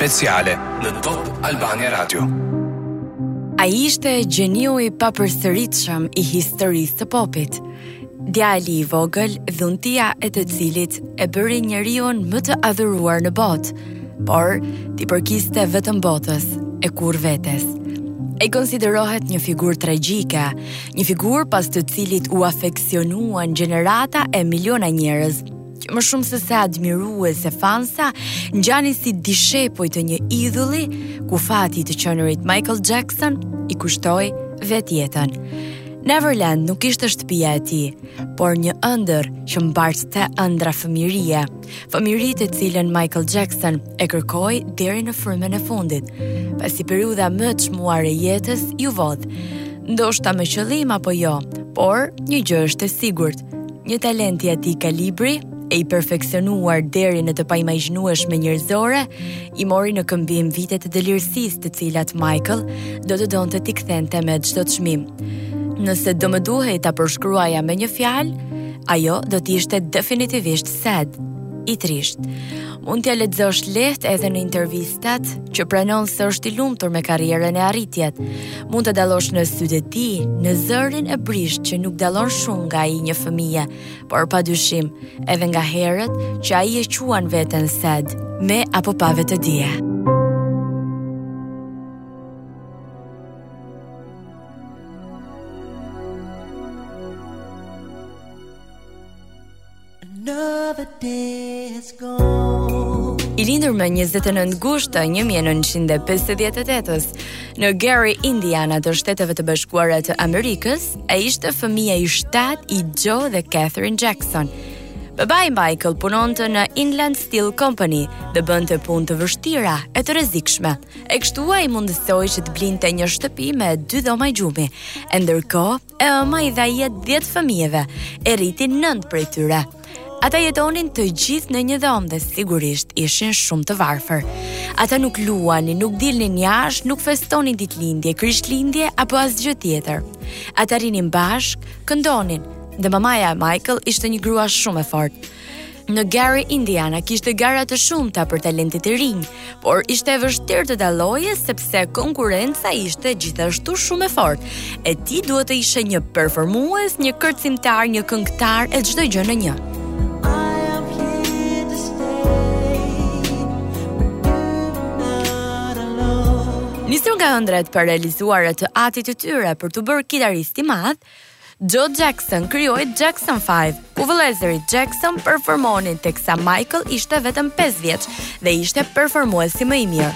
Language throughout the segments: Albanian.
speciale në Top Albania Radio. Ai ishte gjeniu i papërsëritshëm i historisë të popit? Djali i vogël, dhuntia e të cilit e bëri njeriun më të adhuruar në botë, por t'i përkiste vetëm botës e kurrë vetes. Ai konsiderohet një figurë tragjike, një figurë pas së cilës u afeksionuan gjenerata e miliona njerëz, që më shumë sesa admirues e fansa, ngjanin si dishepuj të një idhulli, ku fati i të qenurit Michael Jackson i kushtoi vetë jetën. Neverland nuk ishte shtëpia e tij, por një ëndërr që mbartte ëndrra fëmijërie. Fëmijëri të cilën Michael Jackson e kërkoi deri në frymën e fundit, pasi periudha më e çmuar e jetës iu vodh. Ndoshta me qëllim apo jo, por një gjë është e sigurt. Një talent i atij kalibri, e i perfeksionuar deri në të paimagjinueshmen njerëzore, i mori në këmbim vitet e dëlirësisë të cilat Michael do të donte t'i kthente me çdo çmim. Nëse do më duhej ta përshkruaja me një fjalë, ajo do të ishte definitivisht Sad, i trishtë. Mund t'ia lexosh lehtë edhe në intervistat që pranon se është i lumtur me karrierën e arritjet. Mund ta dallosh në sytë e tij, në zërin e brishtë që nuk dallon shumë nga ai i një fëmije, por pa dyshim, edhe nga herët që ai e quan veten sad, me apo pa vetëdije. I lindur më 29 gusht të 1958-ës, në Gary, Indiana të Shteteve të Bashkuara të Amerikës, ai ishte fëmija i shtatë i Joe dhe Katherine Jackson. Babai i Michael punonte në Inland Steel Company dhe bënte punë të vështira e të rrezikshme. E kështu ai mundësoi që të blinte një shtëpi me dy dhoma gjumi, e ndërkohë e ëma i dha jetë 10 fëmijëve, e rriti 9 prej tyre. Ata jetonin të gjithë në një dhomë dhe sigurisht ishin shumë të varfër. Ata nuk luanin, nuk dilnin jashtë, nuk festonin ditëlindje, krishtlindje apo asgjë tjetër. Ata rrinin bashkë, këndonin. Dhe mamaja e Michael ishte një grua shumë e fortë. Në Gary, Indiana kishte gara të shumta për talentet e rinj, por ishte e vështirë të dalloje sepse konkurrenca ishte gjithashtu shumë e fortë. E ti duhet të ishe një performues, një kërcimtar, një këngëtar e çdo gjë në një. Nisur nga ëndrrat e parealizuara të atit të tyre për t'u bërë kitarist i madh, Joe Jackson krijoi Jackson 5, ku vëllezërit Jackson performonin teksa Michael ishte vetëm 5 vjeç dhe ishte performuesi më i mirë.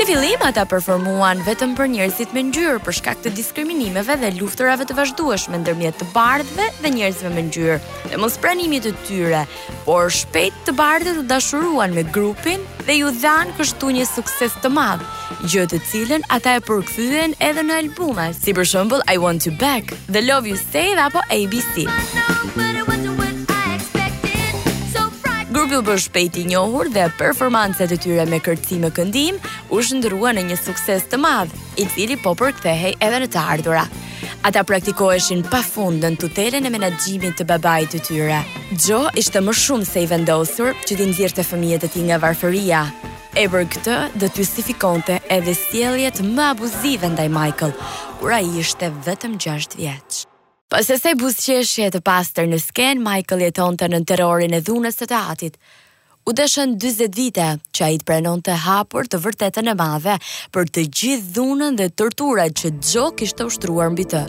Si fillim ata performuan vetëm për njerëzit me ngjyrë për shkak të diskriminimeve dhe luftërave të vazhdueshme ndërmjet të bardhëve dhe njerëzve me ngjyrë dhe mospranimit të tyre por shpejt të bardhët u dashuruan me grupin dhe i dhanë kështu një sukses të madh, gjë të cilën ata e përkthyen edhe në albume, si për shembull I Want You Back, The Love You Save apo ABC. Grupi u bë shpejt i njohur dhe performancat e tyre me kërcim e këndim u shndërruan në një sukses të madh, i cili po përkthehej edhe në të ardhura. Ata praktikoheshin pa fund nën tutelën e menaxhimit të babait të tyre. Joe ishte më shumë se i vendosur që t'i nxirrte fëmijët e tij nga varfëria. E për këtë do të justifikonte edhe sjelljet më abuzive ndaj Michael, kur ai ishte vetëm 6 vjeç. Pas asaj buzëqeshjeje të pastër në skenë, Michael jetonte nën terrorin e dhunës së të atit. U deshën dyzet vite, që ai të pranonte hapur të vërtetën e madhe për të gjithë dhunën dhe torturat që Joe kishte ushtruar mbi të.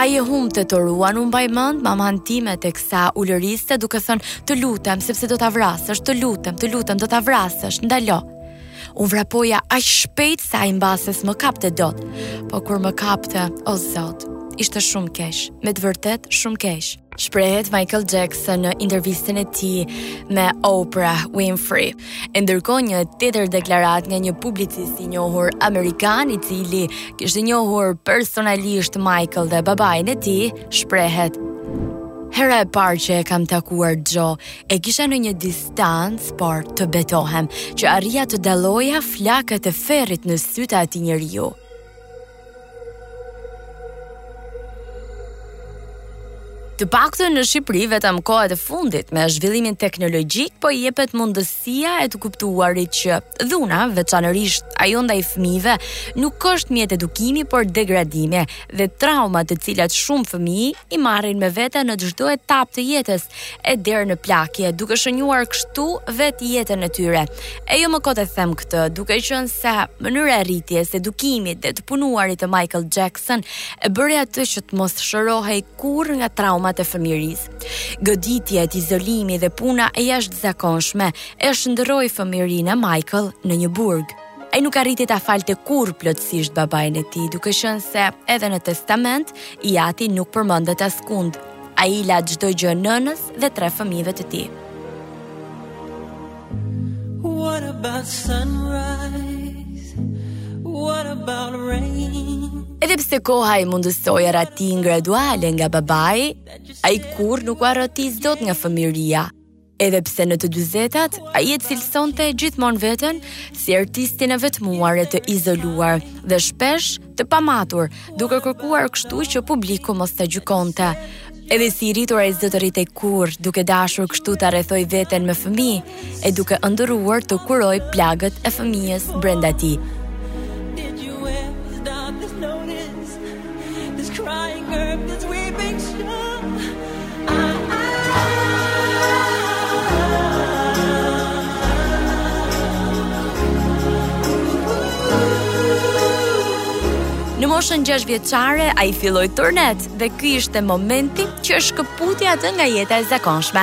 Ai e humbte toruan, unë mbaj mend mamanë time teksa ulëriste duke thënë, "Të lutem, sepse do ta vrasësh, të lutem, të lutem, do ta vrasësh, ndalo." Unë vrapoja aq shpejt sa ai mbase s'më kapte dot. Po kur më kapte, o Zot, ishte shumë keq, me të vërtetë shumë keq. shprehet Michael Jackson në intervistën e tij me Oprah Winfrey. E ndërkohë një tjetër deklaratë nga një publicist i njohur amerikan i cili kishte njohur personalisht Michael dhe babain e tij, shprehet Hera e parë që e kam takuar Joe, e kisha në një distancë, por të betohem, që arrija të dalloja flakët e ferrit në sytë e atij njeriu. Të paktën në Shqipëri vetëm kohët e fundit me zhvillimin teknologjik po jepet mundësia e të kuptuarit që dhuna, veçanërisht ajo ndaj fëmijëve, nuk është mjet edukimi, por degradimi dhe trauma të cilat shumë fëmijë i marrin me vete në çdo etapë të jetës. e deri në plakje, duke shënjuar kështu vetë jetën e tyre. E jo më kot e them këtë, duke qenë se mënyra e rritjes, edukimit dhe të punuarit të Michael Jackson e bëri atë që të mos shërohej kurrë nga traumat e fëmijërisë. Goditjet, izolimi dhe puna e jashtëzakonshme e shndërroi fëmijërinë e Michael në një burg. Ai nuk arriti ta falte kurrë plotësisht babain e tij, duke qenë se edhe në testament, i ati nuk përmendet askund. Ai ia la çdo gjë nënës dhe tre fëmijëve të tij. What about sunrise? What about rain? Edhe pse koha i mundësoi arratinë graduale nga babai, ai kurrë nuk u arratis dot nga fëmijëria. Edhe pse në të dyzetat, ai e cilësonte gjithmonë veten si artistin e vetmuar e të izoluar dhe shpesh të pamatur duke kërkuar kështu që publiku mos ta gjykonte. Edhe si i rritur ai s'do të rritej kurrë, duke dashur kështu ta rrethojë veten me fëmijë, e duke ëndërruar të kurojë plagët e fëmijës brenda tij. Në moshën 6 vjeçare ai filloi turnet dhe ky ishte momenti që e shkëputi atë nga jeta e zakonshme.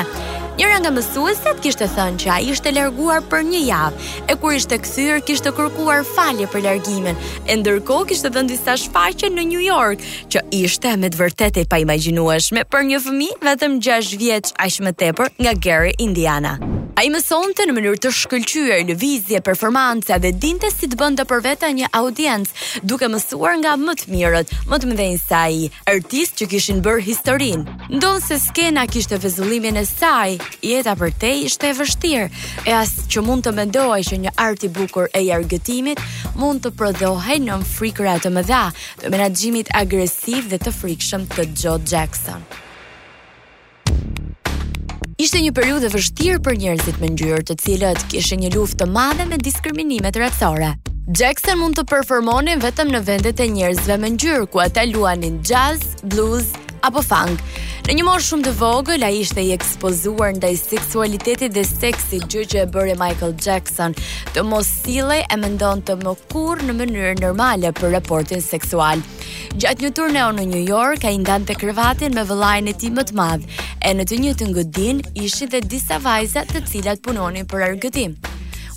Njëra nga mësueset kishte thënë që ai ishte larguar për një javë, e kur ishte kthyer kishte kërkuar falje për largimin, e ndërkohë kishte dhënë disa shfaqje në New York, që ishte me të vërtetë e paimagjinueshme për një fëmijë vetëm 6 vjeç aq më tepër nga Gary, Indiana. Ai mësonte në mënyrë të shkëlqyer lëvizje, performanca dhe dinte si të bënte për vete një audiencë, duke mësuar nga më të mirët, më të mëdhenjtë se ai, artistë që kishin bërë historinë. Ndonëse skena kishte vezullimin e saj, jeta për të ishte e vështirë, e as që mund të mendohej që një art i bukur i argëtimit mund të prodhohej nën frikëra të mëdha të menaxhimit agresiv dhe të frikshëm të Joe Jackson. Ishte një periudhë e vështirë për njerëzit me ngjyrë, të cilët kishin një luftë të madhe me diskriminimet racore. Jackson mund të performonin vetëm në vendet e njerëzve me ngjyrë, ku ata luanin jazz, blues apo funk. Në një moshë shumë të vogël, ai ishte i ekspozuar ndaj seksualitetit dhe seksit, gjë që e bëri Michael Jackson të mos sillej e mendonte më kurrë në mënyrë normale për raportin seksual. Gjatë një turneu në New York, ai ndante krevatin me vëllain e tij më të madh, e në të njëjtën godinë ishin dhe disa vajza të cilat punonin për argëtim.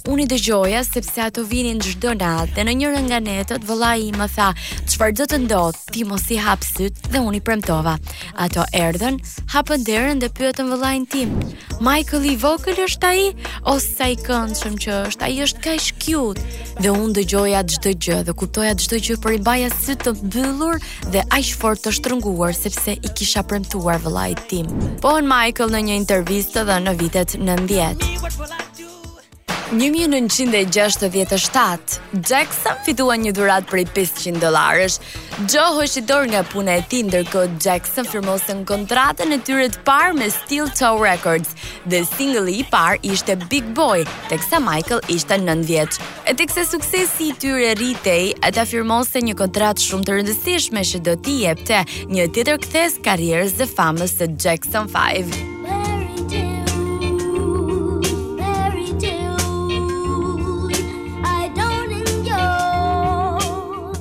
Unë i dëgjoja sepse ato vinin çdo natë dhe në njërën nga netët vëllai im më tha, "Çfarë do të ndodhë? Ti mos i hap sytë dhe unë i premtova. Ato erdhën, hapën derën dhe pyetën vëllain tim. Michael i vogël është ai o sa i këndshëm që është? Ai është kaq cute. Dhe unë dëgjoja çdo gjë dhe kuptoja çdo gjë, por i mbaja sytë të mbyllur dhe aq fort të shtrënguar sepse i kisha premtuar vëllait tim. Pohon Michael në një intervistë dhënë në vitet 90. Një mijë e nëntëqind e gjashtëdhjetë e shtatë, Jackson fitoi një dhuratë prej 500 dollarësh. Joe hoqi dorë nga puna e tij ndërkohë Jackson firmosën kontratën e tyre të parë me Steeltown Records dhe singli i parë ishte Big Boy, teksa Michael ishte 9 vjeç. E teksa suksesi i tyre rritej, ata firmosën një kontratë shumë të rëndësishme që do t'i jepte një tjetër kthesë karrierës dhe famës së Jackson 5.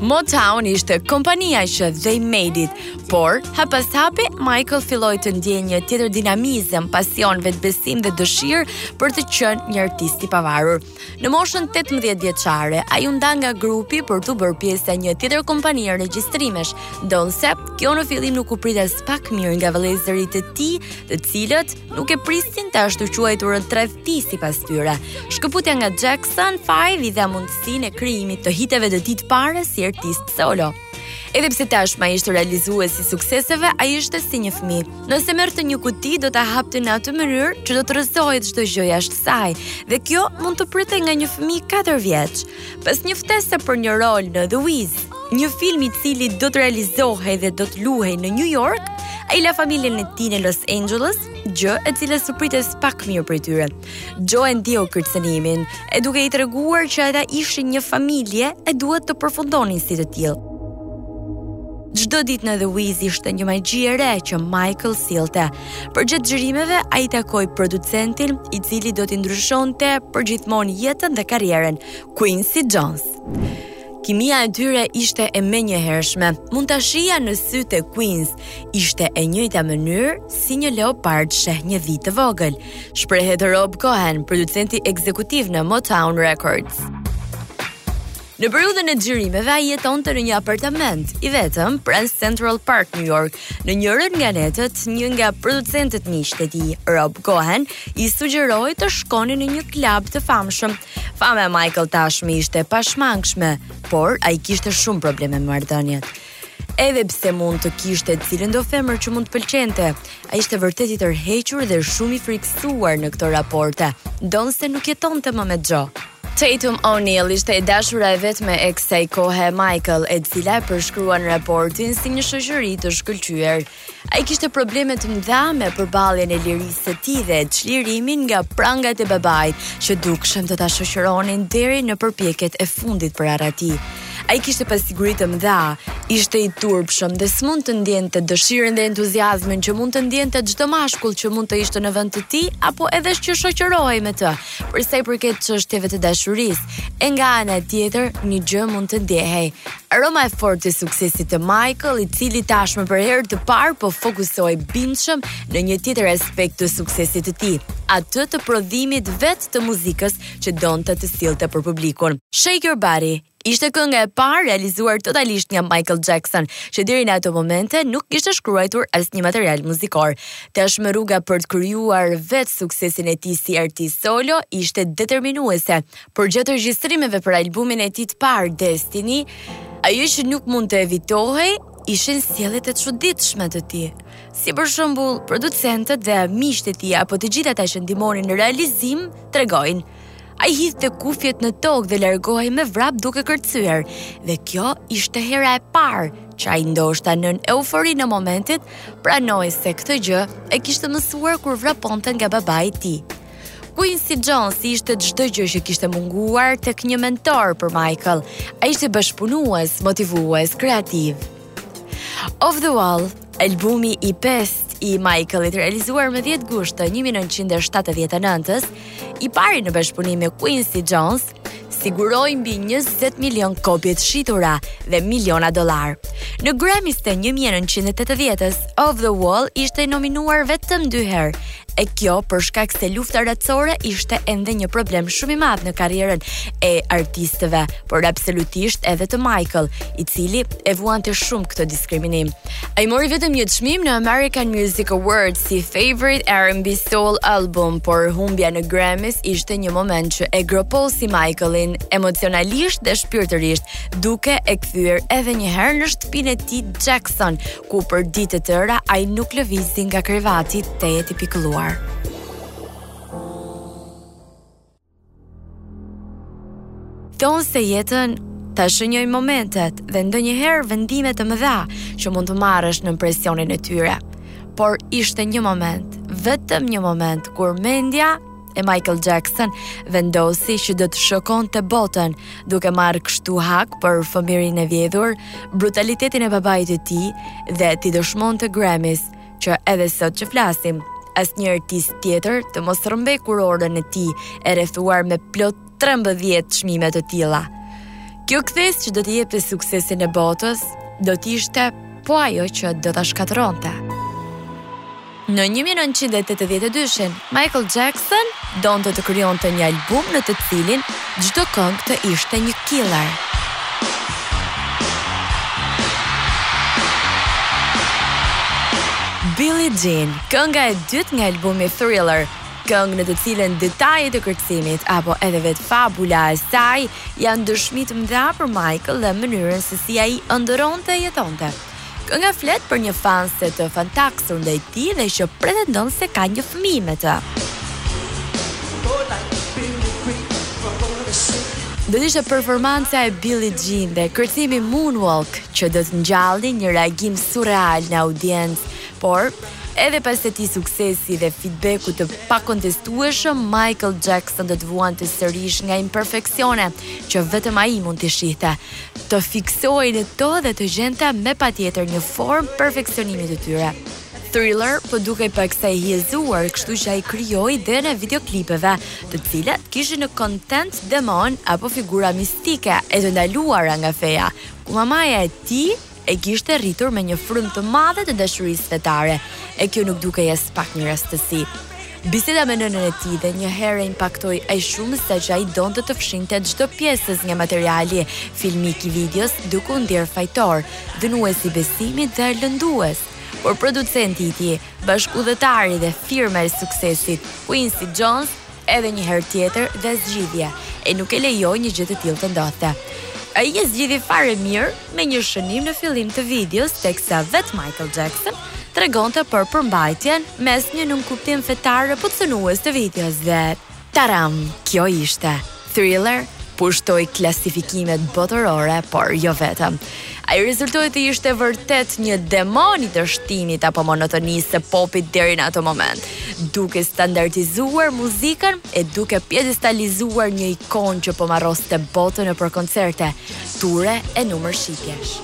Motown ishte kompania që they made it, por hap pas hapi Michael filloi të ndjejë një tjetër dinamizëm, pasion, vetëbesim dhe dëshirë për të qenë një artist i pavarur. Në moshën 18 vjeçare, ai u nda nga grupi për t'u bërë pjesë e një tjetër kompanie regjistrimesh, ndonëse kjo në fillim nuk u prit aspak mirë nga vëllezërit e tij, të cilët nuk e prisnin të ashtuquajturën tradhti sipas tyre. Shkëputja nga Jackson 5 i dha mundësinë e krijimit të hiteve të tij të para si artist solo. Edhe pse tashmë ai ishte realizues i sukseseve, ai ishte si një fëmijë. Nëse merrte një kuti, do ta hapte në atë mënyrë që do të rrëzohej çdo gjë jashtë saj, dhe kjo mund të pritej nga një fëmijë 4 vjeç. Pas një ftese për një rol në The Wiz, një film i cili do të realizohej dhe do të luhej në New York, ai la familjen e tij në Los Angeles, gjë e cila s'u prit aspak mirë prej tyre. Joe e ndieu kërcënimin, e duke i treguar që ata ishin një familje e duhet të përfundonin si të tillë. Çdo ditë në The Wiz ishte një magji e re që Michael sillte. Përgjatë xhirimeve ai takoi producentin, i cili do t'i ndryshonte përgjithmonë jetën dhe karrierën, Quincy Jones. Kimia e tyre ishte e menjëhershme. Mund ta shihja në sytë e Quincy. Ishte e njëjta mënyrë si një leopard sheh një dhi të vogël. shprehet Rob Cohen, producenti ekzekutiv në Motown Records. Në periudhën e xhirimeve ai jetonte në një apartament i vetëm pranë Central Park, New York. Në njërën nga netët, një nga producentët miq të tij, Rob Cohen, i sugjeroi të shkonin në një klub të famshëm. Fama e Michael tashmë ishte e pashmangshme, por ai kishte shumë probleme me marrëdhëniet. Edhe pse mund të kishte cilëndo femër që mund të pëlqente, ai ishte vërtet i tërhequr dhe shumë i frikësuar në këto raporte, ndonëse nuk jetonte më me Joe. Tatum O'Neal ishte e dashura e vetme e kësaj kohe e Michael, e cila e përshkruan raportin si një shoqëri të shkëlqyer. Ai kishte probleme të mëdha me përballjen e lirisë së tij dhe çlirimin nga prangat e babait, që dukshëm do ta shoqëronin deri në përpjekjet e fundit për arrati. Ai kishte pasiguri të mëdha, ishte i turpshëm dhe s'mund të ndjente dëshirën dhe entuziazmin që mund të ndjente çdo mashkull që mund të ishte në vend të tij apo edhe që shoqërohej me të. Për sa i përket çështjeve të dashurisë, e nga ana tjetër, një gjë mund të ndjehej. Aroma e fortë e suksesit të Michael, i cili tashmë për herë të parë po fokusohej bindshëm në një tjetër aspekt të suksesit të tij, atë të prodhimit vetë të muzikës që donte të sillte për publikun. Shake Your Body ishte kënga e parë realizuar totalisht nga Michael Jackson, që deri në ato momente nuk kishte shkruajtur asnjë material muzikor. Tashmë rruga për të krijuar vetë suksesin e tij si artist solo ishte determinuese Por gjatë regjistrimeve për albumin e tij të parë Destiny, ajo që nuk mund të evitohej ishin sjelljet e çuditshme të tij. Si për shembull, producentët dhe miqtë e tij apo të gjithë ata që ndihmonin në realizim tregojnë Ai hidhte kufjet në tokë dhe largohej me vrap duke kërcyer, dhe kjo ishte hera e parë që ai ndoshta nën euforinë e momentit pranoi se këtë gjë e kishte mësuar kur vraponte nga babai i tij. Quincy Jones ishte çdo gjë që kishte munguar tek një mentor për Michael. Ai ishte bashkëpunues, motivues, kreativ. Off the Wall, albumi i pestë i Michaelit realizuar më 10 gusht të 1979-ës, i pari në bashkëpunim me Quincy Jones, siguroi mbi 20 milion kopje të shitura dhe miliona dollarë. Në Grammys të 1980-s, Off the Wall ishte nominuar vetëm dy herë, e kjo për shkak se lufta racore ishte ende një problem shumë i madh në karrierën e artistëve, por absolutisht edhe të Michael, i cili e vuante shumë këtë diskriminim. Ai mori vetëm një çmim në American Music Awards si Favorite R&B Soul Album, por humbja në Grammys ishte një moment që e groposi Michaelin emocionalisht dhe shpirtërisht, duke e kthyer edhe një herë në shtëpinë e tij Jackson, ku për ditë të tëra ai nuk lëvizi nga krevati tejet i pikëlluar. Thonë se jetën ta shënjojnë momentet dhe ndonjëherë vendime të mëdha që mund të marrësh në presionin e tyre. Por ishte një moment, vetëm një moment kur mendja e Michael Jackson vendosi që do të shokonte botën, duke marrë kështu hak për fëmijërinë e vjedhur, brutalitetin e babait të tij dhe t'i dëshmonte Grammys, që edhe sot që flasim, asnjë artist tjetër të mos rrëmbejë kurorën e tij e rrethuar me plot 13 çmime të tilla. Kjo kthesë që do t'i jepte suksesin e botës, do të ishte po ajo që do ta shkatërronte. Në 1982, Michael Jackson donte të krijonte një album në të cilin çdo këngë të ishte një killer. Billie Jean, kënga e dytë nga albumi Thriller, këngë në të cilën detajet e kërcimit apo edhe vetë fabula e saj janë dëshmi të mëdha për Michael dhe mënyrën se si ai ëndërronte e jetonte. Kënga flet për një fanse të fandaksur ndaj tij dhe që pretendon se ka një fëmijë me të. Do të ishte performanca e Billie Jean dhe kërcimi Moonwalk që do të ngjallnin një reagim surreal në audiencë, por edhe pas këtij suksesi dhe feedback-ut të pakontestueshëm, Michael Jackson do të vuante sërish nga imperfeksione që vetëm ai mund t'i shihte. të fiksohej në to dhe të gjente me patjetër një formë perfeksionimi të tyre. Thriller po dukej paksa i hijezuar, kështu që ai krijoi idenë e videoklipeve, të cilat kishin në kontent demonë apo figura mistike e të ndaluara nga feja, ku mamaja e tij e kishte rritur me një frymë të madhe të dashurisë fetare, e kjo nuk dukej aspak një rastësi. Biseda me nënën e tij dhe një herë e impaktoi aq shumë sa që ai donte të fshinte çdo pjesë nga materiali filmik i videos duke u ndier fajtor, dënues i besimit dhe lëndues. Por producenti i tij, bashkëudhëtari dhe firma e suksesit, Quincy Jones, edhe një herë tjetër dha zgjidhje e nuk e lejoi një gjë të tillë të ndodhte. Ai e zgjidhi fare mirë me një shënim në fillim të videos teksa vetë Michael Jackson tregonte për përmbajtjen me asnjë nënkuptim fetar apo cenues të videos dhe Taram! Kjo ishte! Thriller pushtoi klasifikimet botërore, por jo vetëm. Ai rezultoi të ishte vërtet një demon i dështimit apo monotonisë së popit deri në atë moment, duke standardizuar muzikën e duke pjedestalizuar një ikonë që po marroste botën nëpër koncerte, ture e numra shitjesh.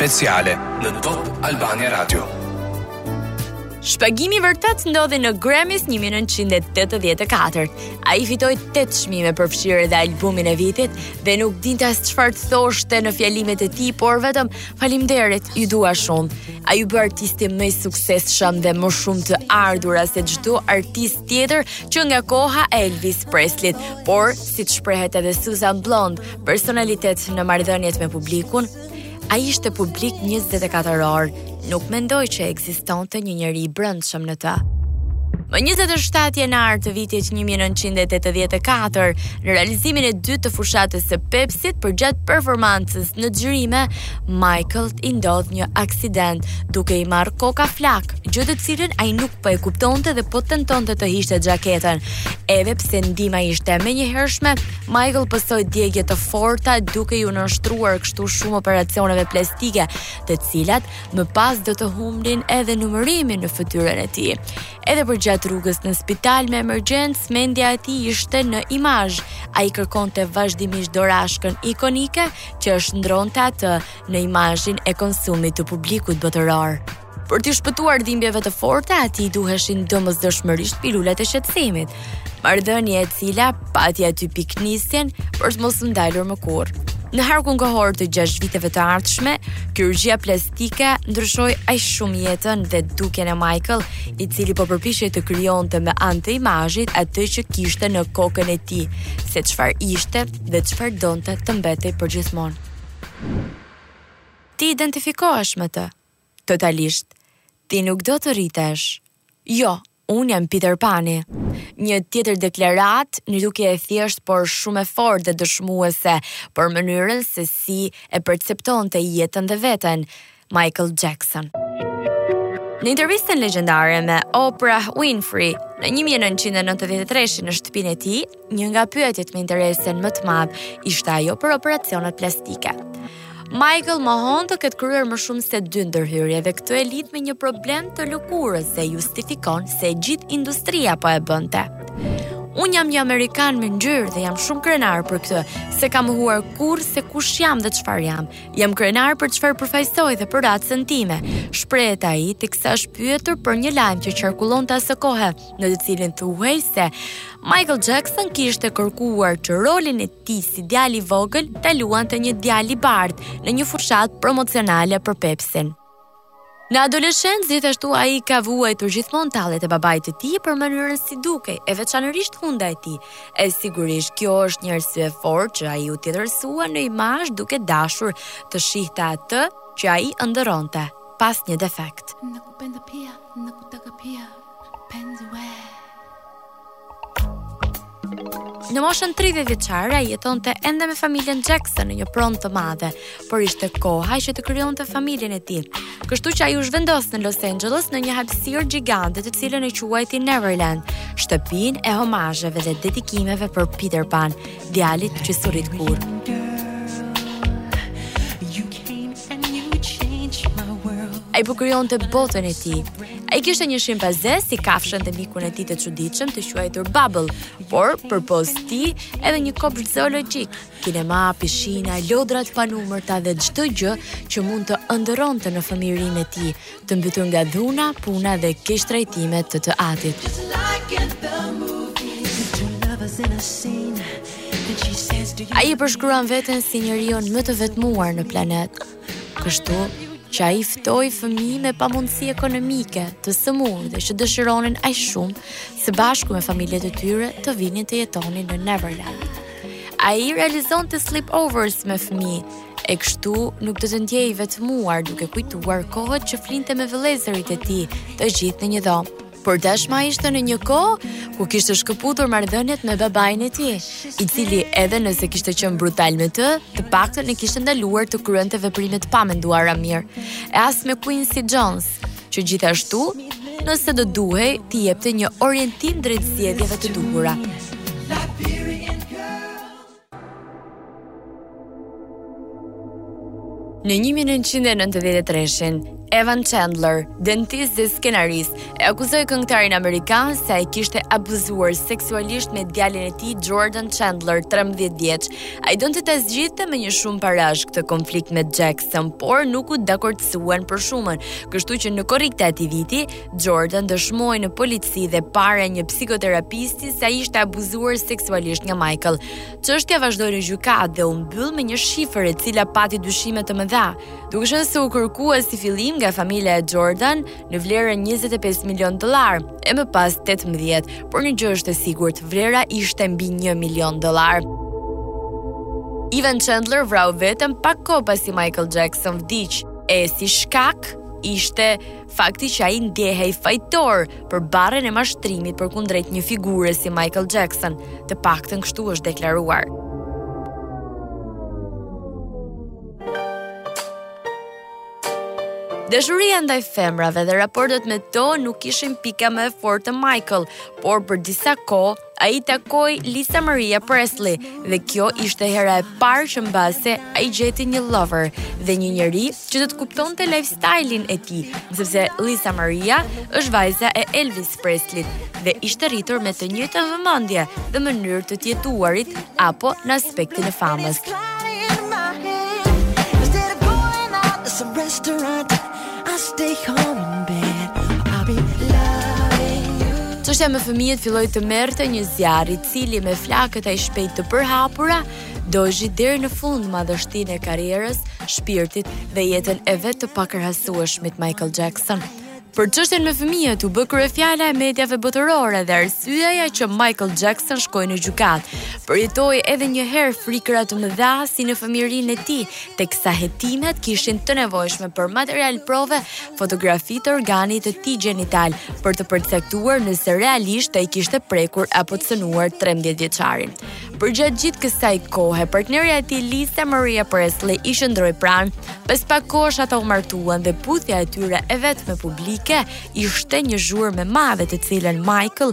speciale në Top Albania Radio. Shpagimi i vërtetë ndodhi në Grammys 1984. Ai fitoi 8 çmime përfshirë dhe albumin e vitit dhe nuk dinte as çfarë të thoshte në fjalimet e tij, por vetëm faleminderit, ju dua shumë. Ai u bë artisti më i suksesshëm dhe me më shumë të ardhura se çdo artist tjetër që nga koha Elvis Preslit, por, siç shprehet edhe Susan Blond, personalitet në marrëdhëniet me publikun, ai ishte publik 24 orë, nuk mendoj që ekzistonte një njeri i brendshëm në të. Më 27 janar të vitit 1984, në realizimin e dytë të fushatës së Pepsit përgjatë performancës në xhirime, Michaelit i ndodh një aksident duke i marrë koka flakë. gjë të cilën ai nuk po e kuptonte dhe po tentonte të hiqte xhaketën. Edhe pse ndihma ishte e menjëhershme, Michael pësoi djegie të forta duke iu nënshtruar kështu shumë operacioneve plastike, të cilat më pas do të humbnin edhe numërimin në fytyrën e tij. Edhe përgjatë rrugës në spital me emergjencë, mendja e tij ishte në imazh. Ai kërkonte vazhdimisht dorashkën ikonike që e shndërronte atë në imazhin e konsumit të publikut botëror. Për t'i shpëtuar dhimbjeve të forta, atij i duheshin domosdoshmërisht pilulat e qetësimit. Marrëdhënie e cila pati aty pikënisjen për të mos ndalur më kurrë. Në harkun kohor të gjashtë viteve të ardhshme, kirurgjia plastike ndryshoi aq shumë jetën dhe dukjen e Michael, i cili po përpiqej të krijonte me anë të imazhit atë që kishte në kokën e tij, se çfarë ishte dhe çfarë donte të mbetej përgjithmonë. Ti identifikohesh me të, Totalisht. Ti nuk do të rritesh. Jo, unë jam Peter Pani. Një tjetër deklaratë, në dukje e thjeshtë por shumë e fortë dhe dëshmuese për mënyrën se si e perceptonte jetën dhe veten, Michael Jackson. Në intervistën legjendare me Oprah Winfrey në 1993 në shtëpinë e tij, Një nga pyetjet me interesin më të madh ishte ajo për operacionet plastike. Michael mohon të ketë kryer më shumë se dy ndërhyrje dhe këtë e lidh me një problem të lëkurës dhe justifikon se gjithë industria po e bënte. Unë jam një amerikan me ngjyrë dhe jam shumë krenar për këtë, s'e kam mohuar kurrë se kush jam dhe çfarë jam. Jam krenar për çfarë përfaqësoj dhe për racën time. Shprehet ai, teksa është pyetur për një lajm që qarkullonte asokohe, në të cilin thuhej se Michael Jackson kishte kërkuar që rolin e tij si djalë i vogël ta luante një djalë i bardhë në një fushatë promocionale për Pepsin. Në adoleshencë gjithashtu ai ka vuajtur gjithmonë talljet e babait të tij për mënyrën si dukej, e veçanërisht hunda e tij. E sigurisht kjo është një arsye e fortë që ai u tjetërsua në imazh duke dashur të shihte atë që ai ëndërronte pa asnjë defekt. Në kupendë pia, në kutaka pia. Në moshën 30 vjeçare ai jetonte ende me familjen Jackson në një pronë të madhe, por ishte koha që të krijonte familjen e tij. Kështu që ai u zhvendos në Los Angeles në një hapësirë gjigande të cilën e quajti Neverland, shtëpinë e homazheve dhe dedikimeve për Peter Pan, djalit që s'u rrit kurrë. Ai po krijonte botën e tij, Ai kishte një shimpanze si kafshën dhe mikun e tij të çuditshëm të quajtur Bubble, por përpos tij edhe një kopsht zoologjik, kinema, pishina, lodra të panumërta dhe çdo gjë që mund të ëndërronte në fëmijërinë e tij, të mbytur nga dhuna, puna dhe keqtrajtimet e të atit. Ai e përshkruan veten si njeriun më të vetmuar në planet. Kështu që ai ftoi fëmijë me pamundësi ekonomike të sëmurë dhe që dëshironin aq shumë së bashku me familjet e tyre të vinin të jetonin në Neverland. Ai realizonte sleepovers me fëmijë, e kështu nuk do të ndjej vetmuar duke kujtuar kohët që flinte me vëllezërit e tij të gjithë në një dhomë. por tashmë ai ishte në një kohë ku kishte shkëputur marrëdhëniet me babain e tij, i cili edhe nëse kishte qenë brutal me të, të paktën e kishte ndaluar të kryente veprime të pamenduara mirë. E as me Quincy Jones, që gjithashtu, nëse do duhej, t'i jepte një orientim drejt zgjedhjeve të duhura. Në një mijë e nëntëqind e nëntëdhjetë e treshin, Evan Chandler, dentist dhe skenarist, e akuzoi këngëtarin amerikan se ai kishte abuzuar seksualisht me djalin e tij Jordan Chandler, 13 vjeç. Ai donte ta zgjidhte me një shumë parash këtë konflikt me Jackson, por nuk u dakordësuan për shumën, kështu që në korrik të atij viti, Jordan dëshmoi në polici dhe para një psikoterapisti se ai ishte abuzuar seksualisht nga Michael. Çështja vazhdoi në gjykatë dhe u mbyll me një shifër e cila pati dyshime të mëdha, duke qenë se u kërkua si fillim nga familja e Jordan në vlerën 25 milion dollar e më pas 18, por një gjë është e sigurt, vlera ishte mbi 1 milion dollar. Evan Chandler vrau veten pak kohë pasi Michael Jackson vdiq, e si shkak ishte Fakti që ai ndjehej fajtor për barrën e mashtrimit përkundrejt një figure si Michael Jackson, të paktën kështu është deklaruar. Dashuria ndaj femrave dhe raportet me to nuk ishin pika më e fortë e Michael, por për disa kohë Ai takoi Lisa Maria Presley dhe kjo ishte hera e parë që mbase ai gjeti një lover dhe një njeri që do të kuptonte lifestyle-in e tij, sepse Lisa Maria është vajza e Elvis Presley dhe ishte rritur me të njëjtën vëmendje dhe mënyrë të të jetuarit apo në aspektin e famës. Çështja me fëmijët filloi të merrte një zjarr i cili me flakët aq shpejt të përhapura dogji deri në fund madhështinë e karrierës, shpirtit dhe jetën e vetë të pakrahasueshmit Michael Jackson. Për çështjen me fëmijët u bë kryefjala e mediave botërore dhe arsyeja që Michael Jackson shkoi në gjykatë. Përjetoi edhe një herë frikëra të mëdha si në fëmijërinë e tij, teksa hetimet kishin të nevojshme për materiale prove, fotografi të organit të tij gjenital për të përcaktuar nëse realisht ai kishte prekur apo cenuar 13 vjeçarin. Përgjatë gjithë kësaj kohe, partnerja e tij Lisa Maria Presley i qëndroi pranë. Pas pak kohësh ata u martuan dhe puthja e tyre e vetme publike ishte një zhurmë e madhe të cilën Michael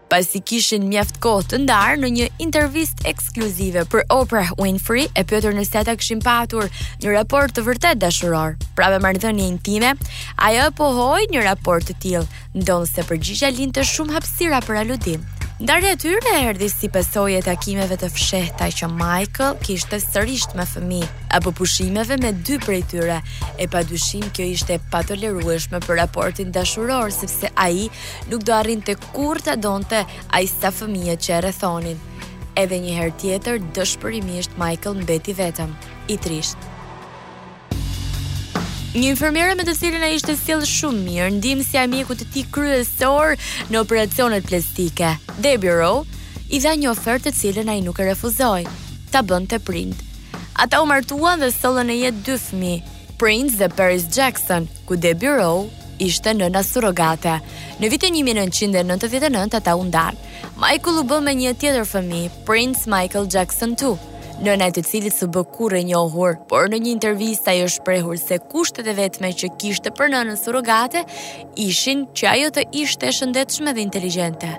pasi kishin mjaft kohë të ndarë në një intervistë ekskluzive për Oprah Winfrey e pyetur nëse ata kishin patur një raport të vërtetë dashuror, pra me marrëdhënie intime, ajo e pohoi një raport të tillë, ndonëse përgjigja linte shumë hapësira për aludim. Ndarja e tyre erdhi si pasojë e takimeve të fshehta që Michael kishte sërish me fëmijë, apo pushimeve me dy prej tyre. E padyshim kjo ishte patolerueshme për raportin dashuror sepse ai nuk do arrinte Kurrë ta donte aq sa fëmijët që e rrethonin. Edhe një herë tjetër dëshpërimisht Michael mbeti vetëm, i trishtë. Një infermiere me të cilën ai ishte sjellë shumë mirë, ndihmësja e mjekut të tij kryesor në operacionet plastike. Debbie Rowe i dha një ofertë të cilën ai nuk e refuzoi. Ta bënte prind. Ata u martuan dhe sollën në jetë dy fëmijë, Prince dhe Paris Jackson. ku Debbie Rowe ishte nëna surrogate. Në vitin 1999 ata u ndanë. Michael u bë me një tjetër fëmijë, Prince Michael Jackson II, nëna e të cilit s'u bë kurrë e njohur, por në një intervistë ajo është shprehur se kushtet e vetme që kishte për nënën surrogate ishin që ajo të ishte e shëndetshme dhe inteligjente.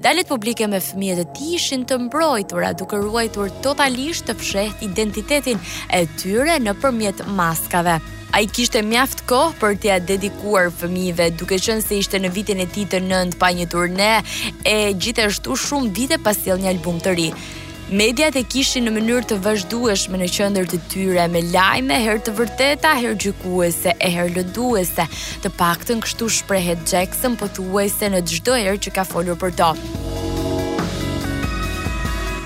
Daljet publike me fëmijët e tij ishin të mbrojtura duke ruajtur totalisht të fshehtë identitetin e tyre nëpërmjet maskave. Ai kishte mjaft kohë për t'ia dedikuar fëmijëve, duke qenë se ishte në vitin e tij të nëntë pa një turne e gjithashtu shumë vite pa sjellë një album të ri. Mediat e kishin në mënyrë të vazhdueshme në qendër të tyre me lajme herë të vërteta, herë gjykuese e herë lënduese. Të paktën kështu shprehet Jackson pothuajse në çdo herë që ka folur për to.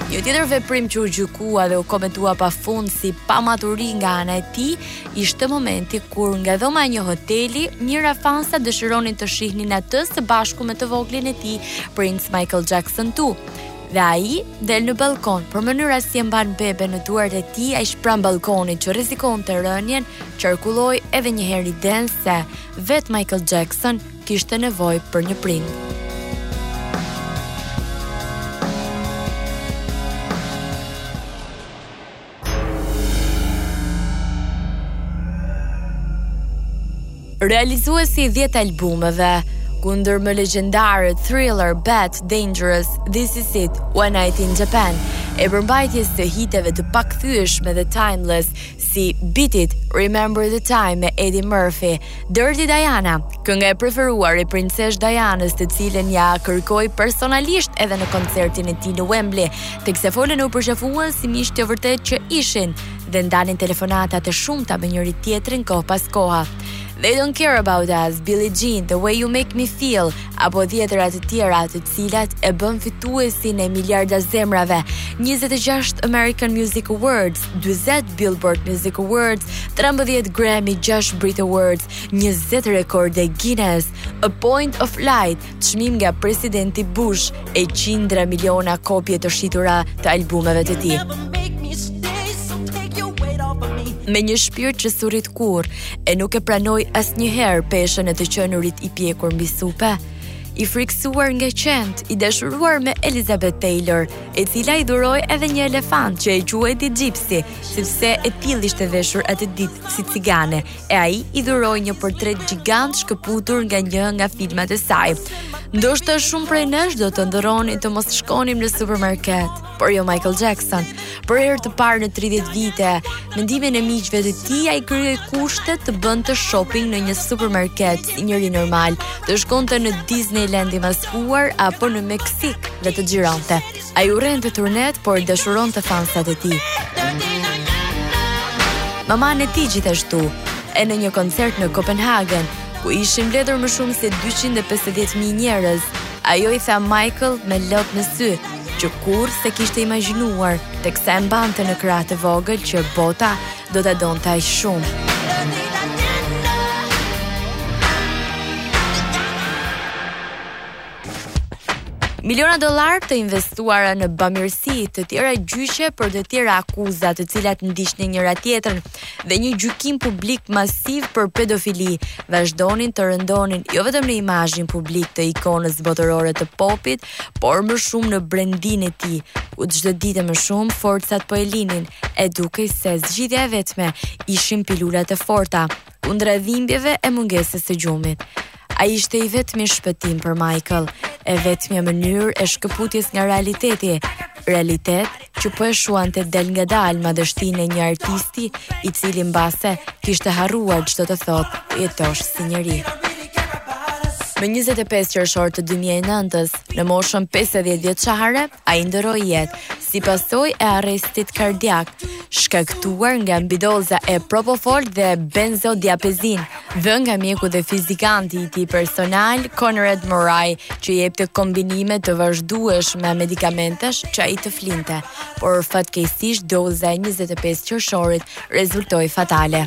Një tjetër veprim që u gjykua dhe u komentua pafund si pamaturi nga ana e tij, ishte momenti kur nga dhoma e një hoteli, mijëra fansa dëshironin të shihnin atë së bashku me të voglin e tij, Prince Michael Jackson 2. Dhe ai del në ballkon, por mënyra si e mban beben në duart e tij aq pranë ballkonit që rrezikonte rënien, qarkulloi edhe një herë idenë se vetë Michael Jackson kishte nevojë për një prind. Realizuesi i dhjetë albumeve, ku ndër më legjendarët Thriller, Bad, Dangerous, This Is It, One Night in Japan, e përmbajtës të hiteve të pakthyeshme dhe timeless si Beat It, Remember the Time me Eddie Murphy, Dirty Diana, kënga e preferuar e princeshë Dianës, të cilën ia kërkoi personalisht edhe në koncertin e tij në Wembley, tekse folën e u përqafuan si miq të vërtetë që ishin dhe ndanin telefonata të shumta me njëri-tjetrin kohë pas kohe. They don't care about us, Billie Jean, The way you make me feel, apo dhjetëra të tjera të cilat e bënë fituesin e miliarda zemrave. 26 American Music Awards 40 Billboard Music Awards, 13 Grammy, 6 Brit Awards, 20 rekorde Guinness, A Point of Light, çmim nga presidenti Bush e qindra miliona kopje të shitura të albumeve të tij. Me një shpirt që s'u rrit kurrë e nuk e pranoi asnjëherë peshën e të qenurit i pjekur mbi supe, i frikësuar nga qentë, i dashuruar me Elizabeth Taylor, e cila i dhuroi edhe një elefant që e quajti Gypsy, sepse e tillë ishte veshur atë ditë si cigane, e ai i dhuroi një portret gjigant shkëputur nga një nga filmat e saj. Ndoshta shumë prej nesh do të ëndërronim të mos shkonim në supermarket, por jo Michael Jackson. Për herë të parë në 30 vite, me ndihmën e miqve të tij ai krijoi kushte të bënte shopping në një supermarket si njeri normal, të shkonte në Disneyland i maskuar apo në Meksik dhe të xhironte. Ai urrente turnet, por dashuronte fansat e tij. Mamanë e tij gjithashtu, e në një koncert në Kopenhagen, ku ishin mbledhur më shumë se 250.000 njerëz, ajo i tha Michael me lot në sy, që kurrë s'e kishte imagjinuar, teksa e mbante në krahë të vogël që bota do ta donte aq shumë. Miliona dollar të investuara në bamirësi, të tjera gjyqe për të tjera akuza, të cilat ndiqnin njëra-tjetrën dhe një gjykim publik masiv për pedofili, vazhdonin të rëndonin jo vetëm në imazhin publik të ikonës botërore të popit, por më shumë në brendinë e tij, ku çdo ditë më shumë forcat po e linin, e dukej se zgjidhja e vetme ishin pilulat e forta kundra dhimbjeve e mungesës së gjumit. Ai ishte i vetmi shpëtim për Michael, e vetmja mënyrë e shkëputjes nga realiteti, realitet që po e shuante dalëngadalë madhështinë e një artisti i cili mbase kishte harruar ç'do të thotë të jetosh si njeri. Më 25 qershor të 2009-ës, në moshën 50-vjeçare, ai ndërroi jetë si pasojë e arrestit kardiak, shkaktuar nga mbidoza e propofol dhe benzodiapezinë, dhënë nga mjeku dhe fizikanti i tij personal, Conrad Murray, që jepte kombinime të vazhdueshme medikamentesh që ai të flinte, por fatkeqësisht doza e 25 qershorit rezultoi fatale.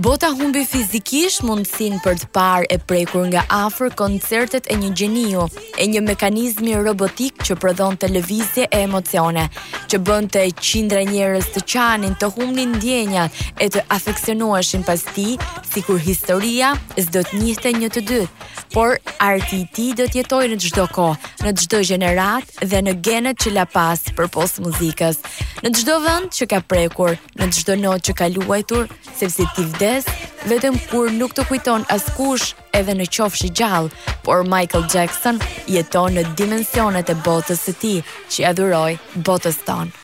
Bota humbi fizikisht mundësinë për të parë e prekur nga afër koncertet e një gjeniu, e një mekanizmi robotik që prodhonte lëvizje e emocione, që bënte qindra njerëz të qanin, të humnin ndjenjat e të afeksionoheshin pas tij, sikur historia s'do të njihte një të dytë, por arti i tij do të jetojë në çdo kohë, në çdo gjeneratë dhe në genet që la pas përpos muzikës, në çdo vend që ka prekur, në çdo notë që ka luajtur, sepse ti vdes, vetëm kur nuk të kujton askush, edhe në qofsh gjallë, por Michael Jackson jeton në dimensionet e botës së tij, që ia dhuroi botës tonë.